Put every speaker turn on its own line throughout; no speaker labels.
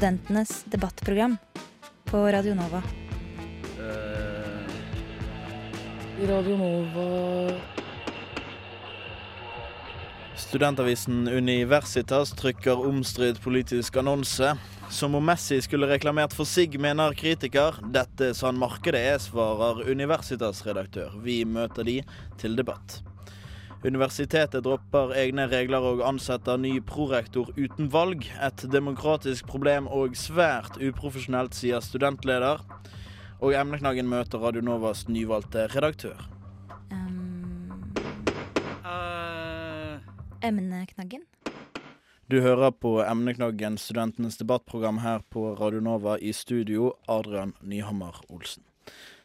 Studentenes debattprogram på Radio Nova.
Radio Nova
Studentavisen Universitas trykker omstridt politisk annonse. Som om Messi skulle reklamert for sigg, mener kritiker. Dette sann markedet er, svarer Universitas-redaktør. Vi møter de til debatt. Universitetet dropper egne regler og ansetter ny prorektor uten valg. Et demokratisk problem og svært uprofesjonelt, sier studentleder. Og emneknaggen møter Radio Novas nyvalgte redaktør.
Um, emneknaggen.
Du hører på emneknaggen Studentenes debattprogram her på Radio Nova i studio, Adrian Nyhammer Olsen.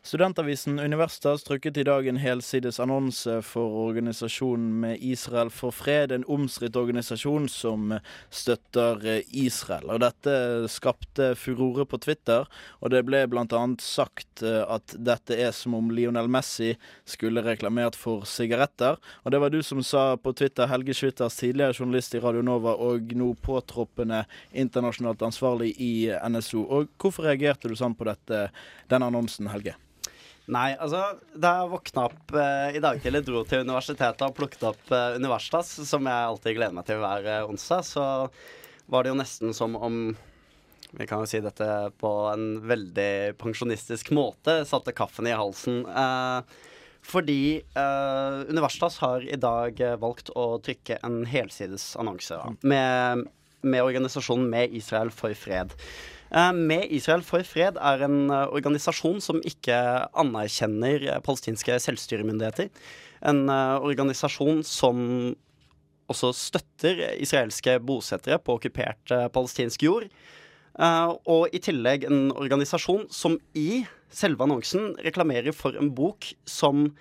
Studentavisen Universitas trykket i dag en helsides annonse for organisasjonen med Israel for fred, en omstridt organisasjon som støtter Israel. Og Dette skapte furore på Twitter, og det ble bl.a. sagt eh, at dette er som om Lionel Messi skulle reklamert for sigaretter. Og det var du som sa på Twitter, Helge Schwitters, tidligere journalist i Radio Nova og nå påtroppende internasjonalt ansvarlig i NSO. Og hvorfor reagerte du sånn på dette, denne annonsen, Helge?
Nei, altså Da jeg våkna opp eh, i dag tidlig, dro til universitetet og plukket opp eh, Universitas, som jeg alltid gleder meg til hver eh, onsdag, så var det jo nesten som om vi kan jo si dette på en veldig pensjonistisk måte. Satte kaffen i halsen. Eh, fordi eh, Universitas har i dag eh, valgt å trykke en helsides annonse da, med, med organisasjonen Med Israel for fred. Eh, Med Israel for fred er en eh, organisasjon som ikke anerkjenner eh, palestinske selvstyremyndigheter. En organisasjon som også støtter israelske bosettere på okkupert palestinsk jord. Og i tillegg en organisasjon som i selve annonsen reklamerer for en bok som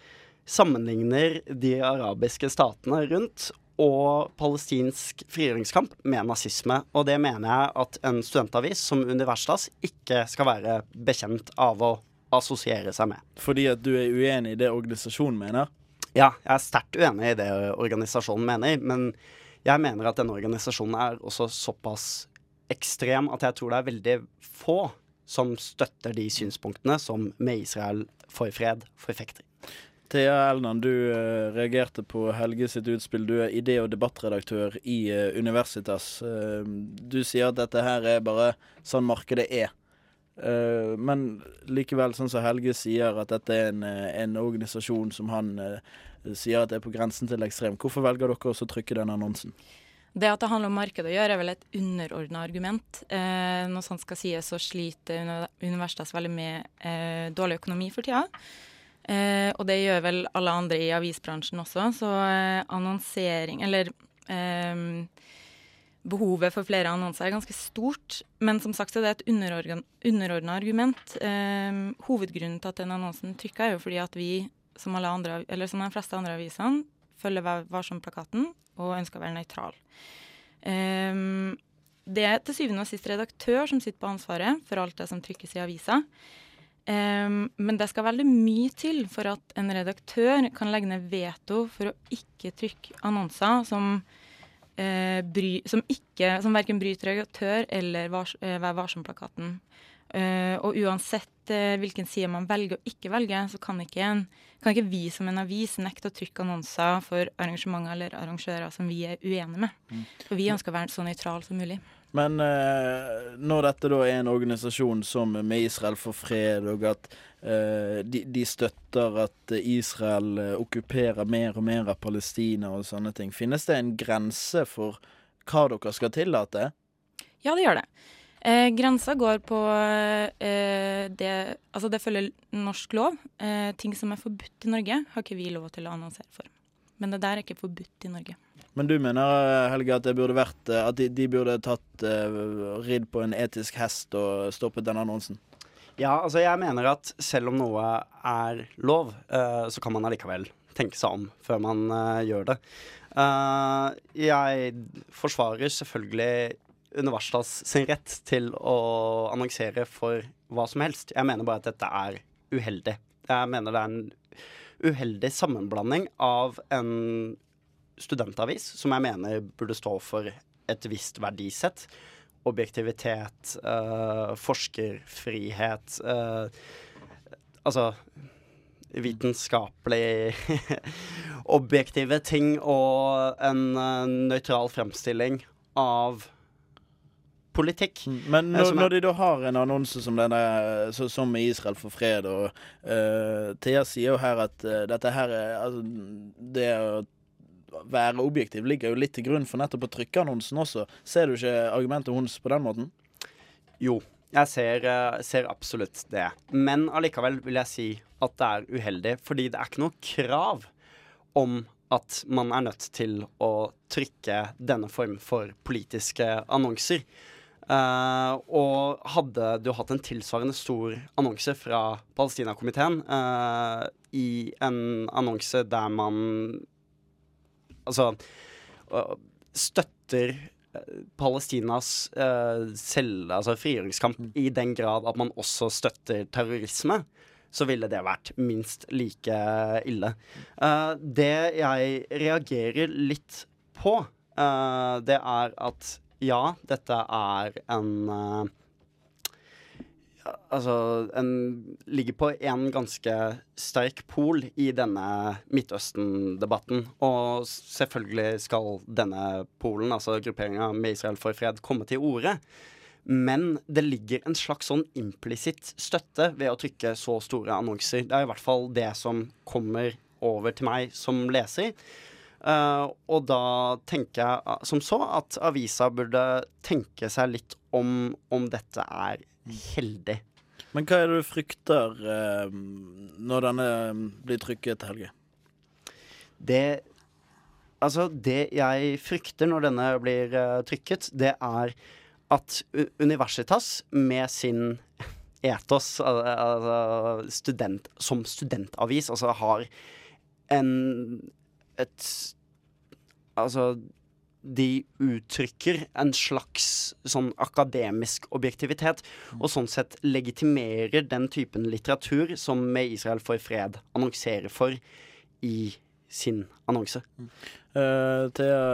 sammenligner de arabiske statene rundt og palestinsk frigjøringskamp med nazisme. Og det mener jeg at en studentavis som Universitas ikke skal være bekjent av å assosiere seg med.
Fordi at du er uenig i det organisasjonen mener?
Ja, jeg er sterkt uenig i det organisasjonen mener, men jeg mener at denne organisasjonen er også såpass ekstrem at jeg tror det er veldig få som støtter de synspunktene som med Israel for fred forfekter.
Thea Elnan, du eh, reagerte på Helge sitt utspill. Du er idé- og debattredaktør i eh, Universitas. Eh, du sier at dette her er bare sånn markedet er. Men likevel, sånn som Helge sier, at dette er en, en organisasjon som han sier at er på grensen til ekstrem. Hvorfor velger dere også å trykke den annonsen?
Det at det handler om markedet å gjøre, er vel et underordna argument. Eh, når sånt skal sies, så sliter uni- Universitas veldig med dårlig økonomi for tida. Eh, og det gjør vel alle andre i avisbransjen også. Så eh, annonsering, eller eh, Behovet for flere annonser er ganske stort, men som sagt så er det et underordna argument. Eh, hovedgrunnen til at den annonsen trykka, er jo fordi at vi, som, andre, som de fleste andre avisene, følger varsom-plakaten og ønsker å være nøytral. Um, det er til syvende og sist redaktør som sitter på ansvaret for alt det som trykkes i avisa. Um, men det skal veldig mye til for at en redaktør kan legge ned veto for å ikke trykke annonser som, uh, som, som verken bryter redaktør eller vars, uh, varsom-plakaten. Uh, og uansett uh, hvilken side man velger å ikke velge, så kan ikke, en, kan ikke vi som en avis nekte å trykke annonser for arrangementer eller arrangører som vi er uenige med.
Mm.
For vi ønsker å være så nøytrale som mulig.
Men eh, når dette da er en organisasjon som med Israel for fred, og at eh, de, de støtter at Israel eh, okkuperer mer og mer av Palestina og sånne ting, finnes det en grense for hva dere skal tillate?
Ja, det gjør det. Eh, grensa går på eh, det Altså, det følger norsk lov. Eh, ting som er forbudt i Norge, har ikke vi lov til å annonsere for. Men det der er ikke forbudt i Norge.
Men du mener Helge, at, det burde vært, eh, at de, de burde tatt uh, ridd på en etisk hest og stoppet den annonsen?
Ja, altså jeg mener at selv om noe er lov, uh, så kan man allikevel tenke seg om før man uh, gjør det. Uh, jeg forsvarer selvfølgelig Universitas sin rett til å annonsere for hva som helst. Jeg mener bare at dette er uheldig. Jeg mener det er en uheldig sammenblanding av en studentavis, som jeg mener burde stå for et visst verdisett. Objektivitet, øh, forskerfrihet øh, Altså vitenskapelig objektive ting og en uh, nøytral fremstilling av politikk.
Men når,
er-
når de da har en annonse som denne, så, som med Israel for fred, og uh, Thea sier jo her at uh, dette her er altså, Det å være objektiv ligger jo litt til grunn for nettopp å trykke annonsen også. Ser du ikke argumentet hennes på den måten?
Jo, jeg ser, eh, ser absolutt det. Men allikevel vil jeg si at det er uheldig, fordi det er ikke noe krav om at man er nødt til å trykke denne form for politiske annonser. Eh, og hadde du hatt en tilsvarende stor annonse fra Palestinakomiteen uh, i en annonse der man altså uh, støtter Palestinas selv, altså frigjøringskamp i den grad at man også støtter terrorisme, så ville det vært minst like ille. Det jeg reagerer litt på, det er at ja, dette er en eh, Altså, en ligger på en ganske sterk pol i denne Midtøsten-debatten. Og selvfølgelig skal denne polen, altså grupperinga med Israel for fred, komme til orde. Men det ligger en slags sånn implisitt støtte ved å trykke så store annonser. Det er i hvert fall det som kommer over til meg som leser. Eh, og da tenker jeg uh, som så at avisa burde tenke seg litt om om dette er heldig.
Men hva er det du frykter uh, når denne blir trykket, Helge?
Det Altså, det jeg frykter når denne blir uh, trykket, det er at Universitas med sin etos, altså student, som studentavis, altså har en et Altså de uttrykker en slags sånn akademisk objektivitet, og sånn sett legitimerer den typen litteratur som Med Israel for fred annonserer for i sin annonse.
Eh, Thea,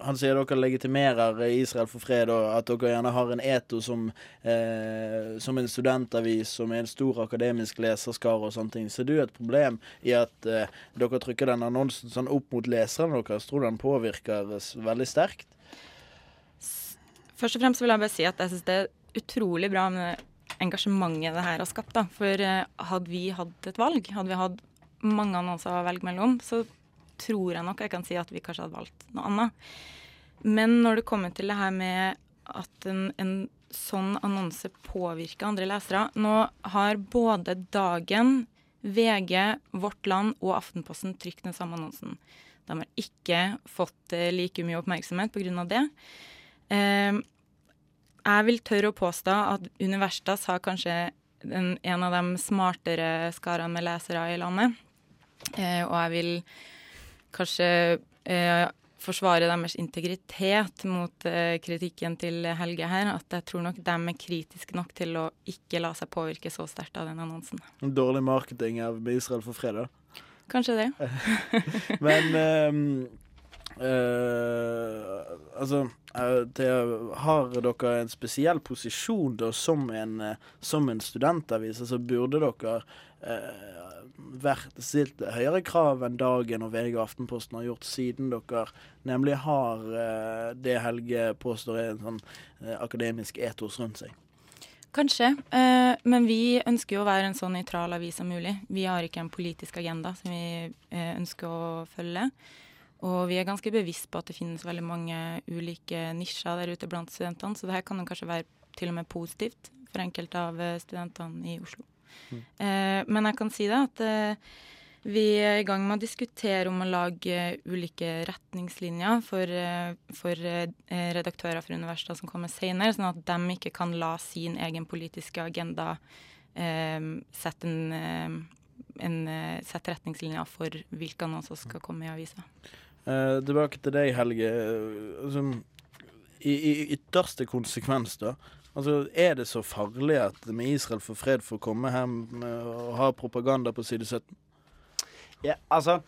han sier dere legitimerer Israel for fred, og at dere gjerne har en eto som, eh, som en studentavis som er en stor akademisk leserskare og sånne ting. Ser du et problem i at eh, dere trykker den annonsen sånn opp mot leserne deres? Tror du den påvirker veldig sterkt?
Først og fremst vil jeg bare si at jeg syns det er utrolig bra med engasjementet det her har skapt. da. For eh, hadde vi hatt et valg, hadde vi hatt mange annonser å velge mellom, så tror jeg nok jeg kan si at vi kanskje hadde valgt noe annet. Men når det kommer til det her med at en, en sånn annonse påvirker andre lesere Nå har både Dagen, VG, Vårt Land og Aftenposten trykt den samme annonsen. De har ikke fått eh, like mye oppmerksomhet pga. det. Eh, jeg vil tørre å påstå at Universitas har kanskje en, en av de smartere skarene med lesere i landet. Eh, og jeg vil kanskje eh, forsvare deres integritet mot eh, kritikken til Helge her. At jeg tror nok de er kritiske nok til å ikke la seg påvirke så sterkt av den annonsen.
Dårlig marketing av Israel for fredag?
Kanskje det.
Men eh, altså det, har dere en spesiell posisjon da som en, som en studentavis? Altså Burde dere eh, vært stilt høyere krav enn Dagen og VG og Aftenposten har gjort, siden dere nemlig har eh, det Helge påstår er en sånn eh, akademisk etos rundt seg?
Kanskje, eh, men vi ønsker jo å være en så nøytral avis som mulig. Vi har ikke en politisk agenda som vi eh, ønsker å følge. Og vi er ganske bevisst på at det finnes veldig mange ulike nisjer der ute blant studentene, så det her kan kanskje være til og med positivt for enkelte av eh, studentene i Oslo. Eh, men jeg kan si det at eh, Vi er i gang med å diskutere om å lage eh, ulike retningslinjer for, for redaktører fra universiteter som kommer senere, sånn at de ikke kan la sin egen politiske agenda sette, en, en, sette retningslinjer for hvilke annonser som skal komme i avisa.
Eh, tilbake til deg, Helge. Altså, i, I ytterste konsekvens, da. Altså, Er det så farlig at med Israel for fred får komme hjem og ha propaganda på side 17?
Ja, altså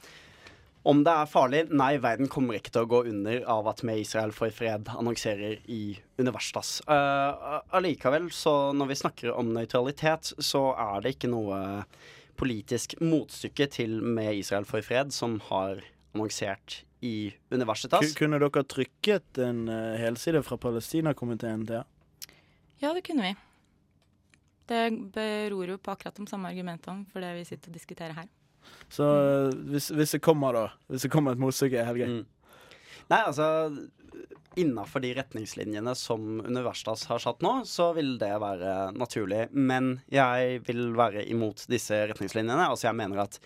om det er farlig? Nei, verden kommer ikke til å gå under av at Med Israel for fred annonserer i Universitas. Uh, allikevel, så når vi snakker om nøytralitet, så er det ikke noe politisk motstykke til Med Israel for fred som har annonsert i Universitas.
Ku- Kunne dere trykket en eh, helside fra Palestinakomiteen til?
Ja, det kunne vi. Det beror jo på akkurat de samme argumentene for det vi sitter og diskuterer her.
Så eh, hvis, hvis det kommer, da. Hvis det kommer et motstykke, Helge.
Mm. Nei, altså Innafor de retningslinjene som Universitas har satt nå, så vil det være naturlig. Men jeg vil være imot disse retningslinjene. Altså jeg mener at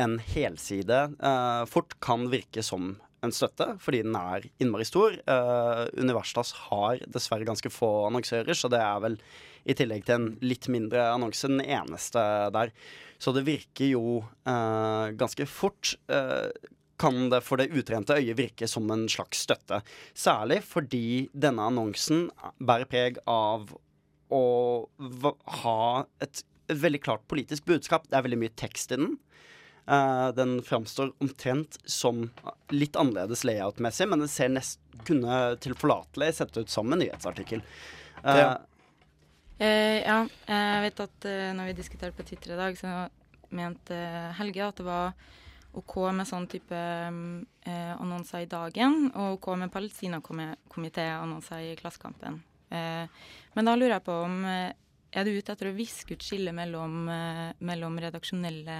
en helside uh, fort kan virke som en støtte, fordi den er innmari stor. Uh, Universitas har dessverre ganske få annonsører, så det er vel i tillegg til en litt mindre annonse den eneste der. Så det virker jo uh, ganske fort. Uh, kan det for det utrente øyet virke som en slags støtte. Særlig fordi denne annonsen bærer preg av å ha et, et veldig klart politisk budskap. Det er veldig mye tekst i den. Eh, den framstår omtrent som litt annerledes layout-messig, men den ser nest, kunne tilforlatelig sett ut som en nyhetsartikkel. Uh,
Ja.
Eh, ja, jeg vet at når vi diskuterte på Twitter i dag, så mente Helge at det var OK med sånn type mm, eh, annonser i dagen, og OK med Palestina-komité-annonser i Klassekampen. Eh, men da lurer jeg på om Er du ute etter å viske ut skillet mellom, mellom redaksjonelle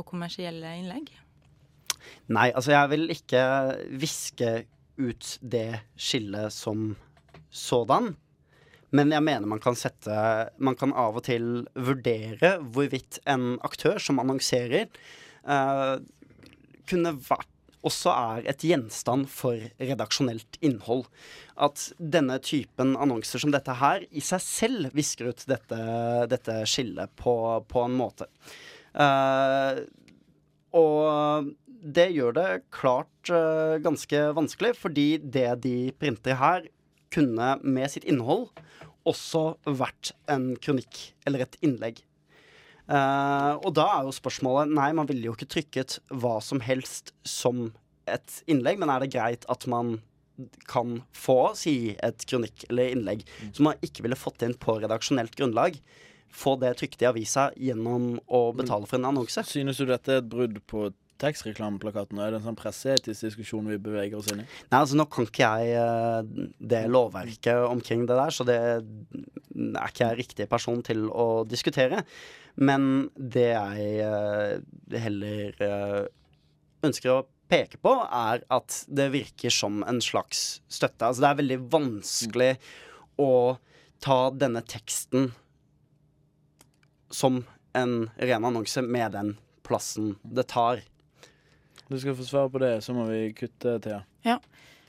og kommersielle innlegg?
Nei, altså jeg vil ikke viske ut det skillet som sådan. Men jeg mener man kan sette Man kan av og til vurdere hvorvidt en aktør som annonserer, eh, kunne vært også er et gjenstand for redaksjonelt innhold. At denne typen annonser som dette her i seg selv visker ut dette, dette skillet på, på en måte. Eh, og det gjør det klart eh, ganske vanskelig, fordi det de printer her, kunne med sitt innhold også vært en kronikk eller et innlegg. Uh, og da er jo spørsmålet Nei, man ville jo ikke trykket hva som helst som et innlegg, men er det greit at man kan få si et kronikk eller innlegg som man ikke ville fått inn på redaksjonelt grunnlag, få det trykt i avisa gjennom å betale for en annonse?
Synes du dette er et brudd på tekstreklameplakaten? og Er det en sånn presseetisk diskusjon vi beveger oss inn i?
Nei, altså Nå kan ikke jeg eh, det lovverket omkring det der, så det er ikke jeg riktig person til å diskutere. Men det jeg eh, heller eh, ønsker å peke på, er at det virker som en slags støtte. Altså det er veldig vanskelig å ta denne teksten som en ren annonse med den plassen det tar.
Du skal få svare på det, så må vi kutte, Thea.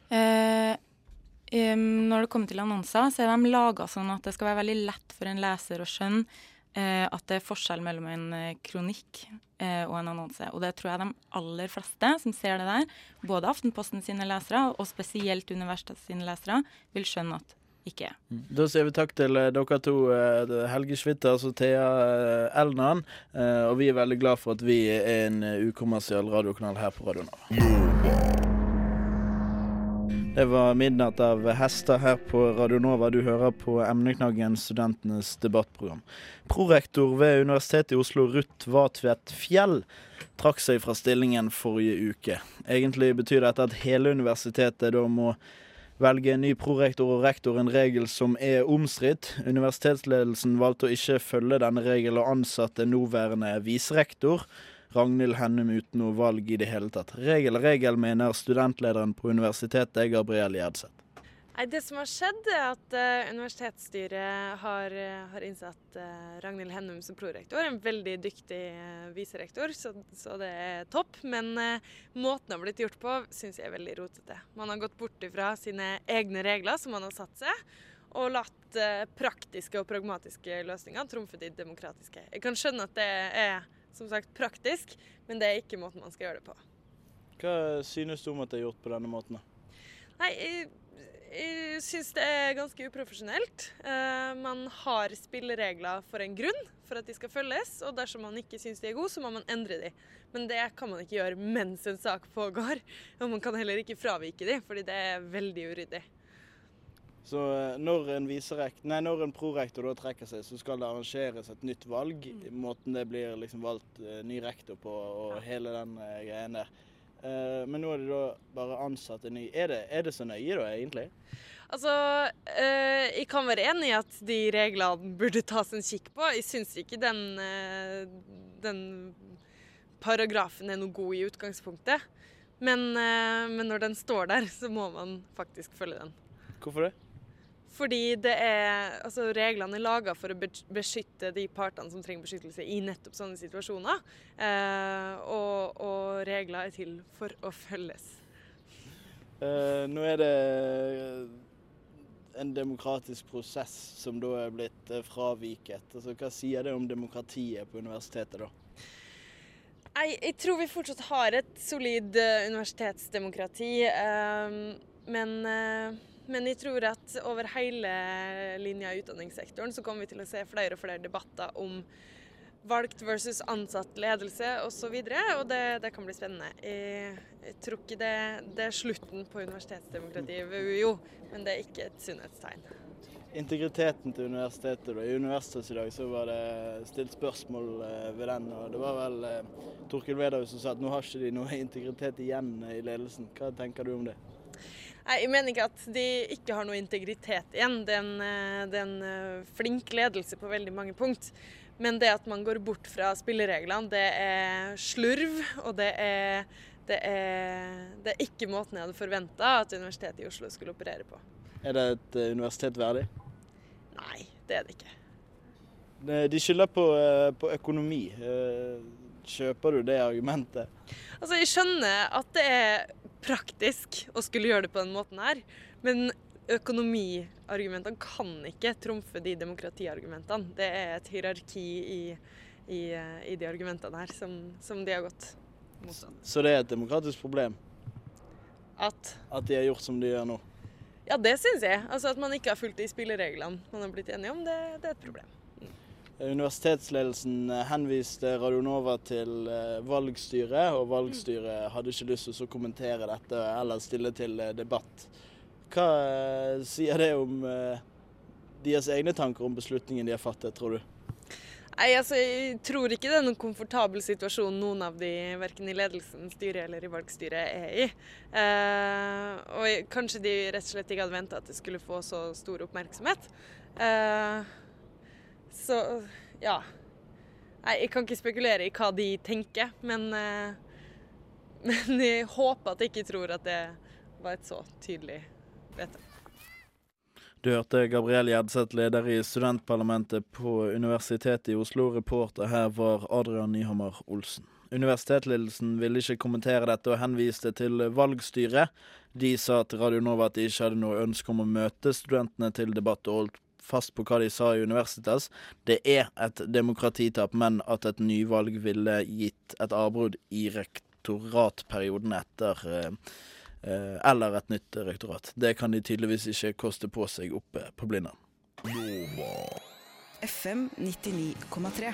Eh, um, når det kommer til annonser, så er de laga sånn at det skal være veldig lett for en leser å skjønne eh, at det er forskjell mellom en eh, kronikk eh, og en annonse. Og det tror jeg de aller fleste som ser det der, både Aftenposten sine lesere og spesielt Universitetet sine lesere, vil skjønne at ikke er.
Da sier vi takk til eh, dere to, eh, Helge Schwitters og Thea eh, Elnan. Og vi er veldig glad for at vi er en ukommersiell radiokanal her på Radio Nova. Det var 'Midnatt av hester' her på Radio Nova. Du hører på emneknaggen Studentenes debattprogram. Prorektor ved Universitetet i Oslo, Ruth Vatvedt Fjell, trakk seg fra stillingen forrige uke. Egentlig betyr dette at hele universitetet da må velge en ny prorektor og rektor, en regel som er omstridt. Universitetsledelsen valgte å ikke følge denne regelen og ansatte nåværende viserektor. Ragnhild Hennum uten noe valg i det hele tatt. Regel regel, mener studentlederen på universitetet, Gabriel Gjerdseth.
Nei, Det som har skjedd, er at uh, universitetsstyret har, uh, har innsatt uh, Ragnhild Hennum som prorektor. En veldig dyktig viserektor, så, så, det er topp. Men måten det har blitt gjort på, syns jeg er veldig rotete. Man har gått bort ifra sine egne regler som man har satt seg, og latt praktiske og pragmatiske løsninger trumfe de demokratiske. Jeg kan skjønne at det er som sagt praktisk, men det er ikke måten man skal gjøre det på.
Hva synes du om at det er gjort på denne måten?
Nei, jeg syns det er ganske uprofesjonelt. Uh, man har spilleregler for en grunn, for at de skal følges. Og dersom man ikke syns de er gode, så må man endre de. Men det kan man ikke gjøre mens en sak pågår. Og man kan heller ikke fravike de, fordi det er veldig uryddig.
Så eh, når en, nei, når en prorektor da trekker seg, så skal det arrangeres et nytt valg. Mm. Måten det blir liksom valgt uh, ny rektor på og ja. hele den greien der. Uh, men nå er det da bare ansatt en ny. Er det, er det så nøye da, egentlig?
Altså, uh, jeg kan være enig i at de reglene burde tas en kikk på. Jeg syns ikke den, uh, den, paragrafen er noe god i utgangspunktet. Men, men når den står der, så må man faktisk følge den.
Hvorfor det?
Fordi det er, altså reglene er laga for å beskytte de partene som trenger beskyttelse i nettopp sånne situasjoner. Eh, og, og, regler er til for å følges.
Eh, nå er det en demokratisk prosess som da er blitt eh, fraviket. Altså, hva sier det om demokratiet på universitetet da?
Jeg, jeg tror vi fortsatt har et solid uh, universitetsdemokrati, Eh, men men jeg tror at over hele linja i utdanningssektoren så kommer vi til å se flere og flere debatter om valgt versus ansatt ledelse osv. Og, så og det, det, kan bli spennende. Jeg, jeg tror ikke det, det, er slutten på universitetsdemokratiet ved UiO, men det er ikke et sunnhetstegn.
Integriteten til universitetet. Da. I Universitetet i dag så var det stilt spørsmål eh, ved den. og Det var vel eh, Torkel Vedhaug som sa at nå har ikke de noe integritet igjen i ledelsen. Hva tenker du om det?
Nei, Jeg mener ikke at de ikke har noe integritet igjen. Det er en, eh, det er en eh, flink ledelse på veldig mange punkt. Men det at man går bort fra spillereglene, det er slurv, og det er, det er, det er ikke måten jeg hadde forventa at Universitetet i Oslo skulle operere på.
Er det et eh, universitet verdig?
Nei, det er det ikke.
De skylder på, på økonomi. Kjøper du det argumentet?
Altså, Jeg skjønner at det er praktisk å skulle gjøre det på den måten her. Men økonomiargumentene kan ikke trumfe de demokratiargumentene. Det er et hierarki i, i, i de argumentene her som, som, de har gått mot.
Så det er et demokratisk problem?
At?
At de har gjort som de gjør nå?
Ja, det syns jeg. Altså At man ikke har fulgt de spillereglene man har blitt enige om, det, det er et problem.
Universitetsledelsen eh, henviste Radionova til eh, valgstyret, og valgstyret hadde ikke lyst til å kommentere dette eller stille til eh, debatt. Hva sier det om deres egne tanker om beslutningen de har fattet, tror du?
Nei, altså, Jeg tror ikke det er noen komfortabel situasjon noen av de, verken i ledelsen, styret eller i valgstyret, er i. Eh, og kanskje de rett og slett ikke hadde venta at det skulle få så stor oppmerksomhet. Eh, så ja. Nei, jeg kan ikke spekulere i hva de tenker, men, eh, men jeg håper at jeg ikke tror at det var et så tydelig vedtak.
Du hørte Gabriel Gjedseth, leder i studentparlamentet på Universitetet i Oslo. Reporter her var Adrian Nyhammer Olsen. Universitetsledelsen ville ikke kommentere dette og henviste til valgstyret. De sa til Radio Nova at de ikke hadde noe ønske om å møte studentene til debatt, og holdt fast på hva de sa i Universitas. Det er et demokratitap, men at et nyvalg ville gitt et avbrudd i rektoratperioden etter eh, eh Eller et nytt rektorat. Det kan de tydeligvis ikke koste på seg oppe på Blindern.
FM 99,3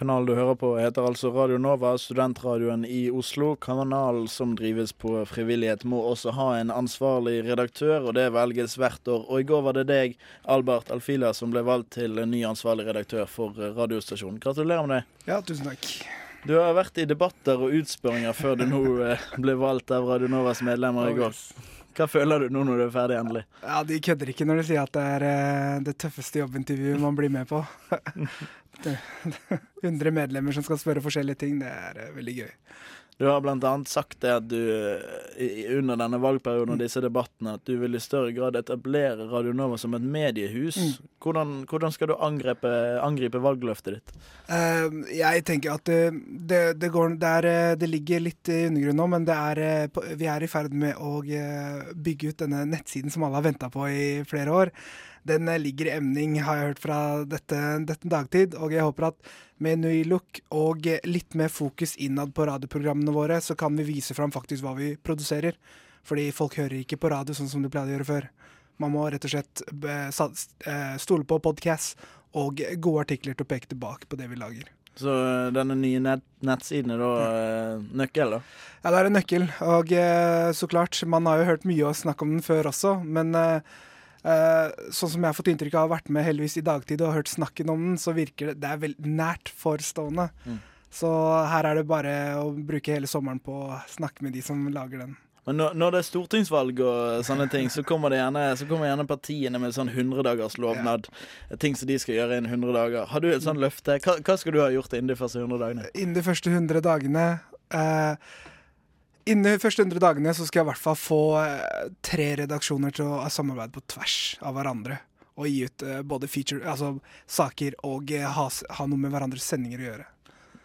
Kanalen du hører på heter altså Radio Nova, studentradioen i Oslo. Kanalen som drives på frivillighet må også ha en ansvarlig redaktør, og det velges hvert år. Og i går var det deg, Albert Alfila, som ble valgt til ny ansvarlig redaktør for radiostasjonen. Gratulerer med det.
Ja, tusen takk.
Du har vært i debatter og utspørringer før du nå eh, ble valgt av Radio Novas medlemmer i går. Hva føler du nå når du er ferdig endelig?
Ja, De kødder ikke når de sier at det er eh, det tøffeste jobbintervjuet man blir med på. 100 medlemmer som skal spørre forskjellige ting, det er eh, veldig gøy.
Du har bl.a. sagt det at du eh, under denne valgperioden og disse debattene at du vil i større grad etablere Radio Nova som et mediehus.
Mm.
Hvordan, hvordan skal du angripe, angripe valgløftet ditt?
Uh, jeg tenker at det, det, det, går, det, er, eh, det ligger litt i undergrunnen nå, men det er, eh, vi er i ferd med å eh, bygge ut denne nettsiden som alle har venta på i flere år. Den eh, ligger i emning, har jeg hørt fra dette, dette dagtid. Og jeg håper at med ny look og litt mer fokus innad på radioprogrammene våre, så kan vi vise fram faktisk hva vi produserer. Fordi folk hører ikke på radio sånn som de pleide å gjøre før. Man må rett og slett eh, eh, stole på podcast og gode artikler til å peke tilbake på det vi lager.
Så denne nye nett, nettsiden er da eh, nøkkel, da?
Ja, det er en nøkkel, og eh, så klart, man har jo hørt mye å snakk om den før også, men eh, sånn som jeg har fått inntrykk av å ha vært med heldigvis i dagtid og hørt snakken om den, så virker det det er veldig nært forestående.
Mm.
Så her er det bare å bruke hele sommeren på å snakke med de som lager den.
Men når, det er stortingsvalg og sånne ting, så kommer, det gjerne, så kommer gjerne partiene med sånn 100-dagers lovnad. Ting som de skal gjøre innen 100 dager. Har du et sånt løfte? Hva, hva skal du ha gjort innen de første 100 dagene?
Innen de første 100 dagene eh, Innen de første 100 dagene så skal jeg i hvert fall få eh, tre redaksjoner til å samarbeide på tvers av hverandre. Og gi ut eh, både feature, altså saker og eh, ha, ha noe med hverandres sendinger å gjøre.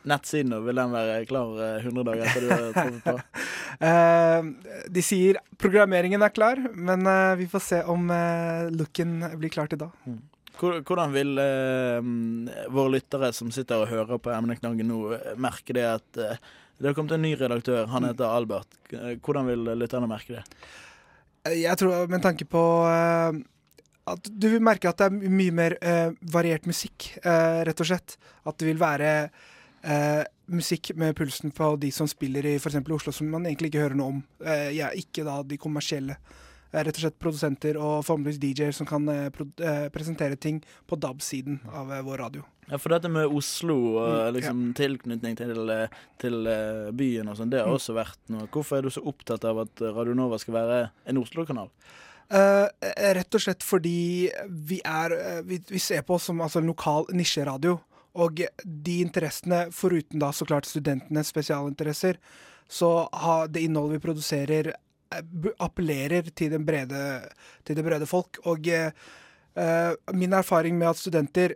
Nettsiden, og vil den være klar eh, 100 dager etter du har truffet på?
Eh, de sier programmeringen er klar, men eh, vi får se om eh, looken blir klar til da.
Hvor- Hvordan vil eh, våre lyttere som sitter og hører på emneknaggen nå, eh, merke det at eh, det har kommet en ny redaktør, han heter Albert. Eh, Hvordan vil lytterne merke det?
Eh, Jeg tror med tanke på eh, at du vil merke at det er mye mer uh, variert musikk, uh, rett og slett. At det vil være uh, musikk med pulsen på de som spiller i f.eks. Oslo, som man egentlig ikke hører noe om. Ja, ikke da de kommersielle. Rett og slett produsenter og formeligvis DJ-er som kan eh, eh, presentere ting på DAB-siden av eh, vår radio.
Ja, For dette med Oslo og liksom, ja. tilknytning til, til byen og sånn, det har
Mm.
også vært noe. Hvorfor er du så opptatt av at Radio Nova skal være en Oslo-kanal?
Uh, rett og slett fordi vi, er, vi, vi ser på oss som altså, lokal nisjeradio. Og de interessene, foruten da så klart studentenes spesialinteresser, så har det innholdet vi produserer, appellerer til, den brede, til det brede folk. Og eh, eh, min erfaring med at studenter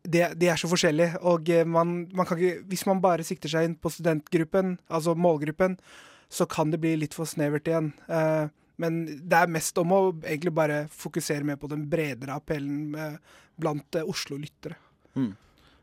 de, de er så forskjellige, og eh, man, man kan ikke, hvis man bare sikter seg inn på studentgruppen, altså målgruppen, så kan det bli litt for snevert igjen. Eh, men det er mest om å egentlig bare fokusere mer på den bredere appellen eh, blant eh, Oslo-lyttere.
Eh,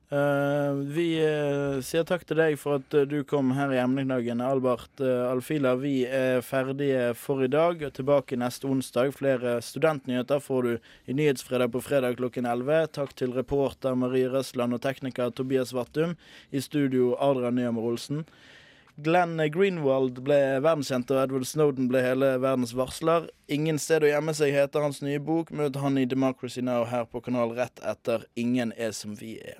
vi eh, sier takk til deg for at eh, du kom her i emneknaggen, Albert eh, Alfila. Vi er ferdige for i dag. Tilbake neste onsdag. Flere studentnyheter får du i Nyhetsfredag på fredag klokken 11. Takk til reporter Marie Røsland og tekniker Tobias Vattum. I studio Adrian Nyhammer Olsen. Glenn Greenwald ble verdenskjent, og Edward Snowden ble hele verdens varsler. Ingen sted å gjemme seg heter hans nye bok. Møt han i Democracy Now! her på kanal rett etter Ingen er som vi er.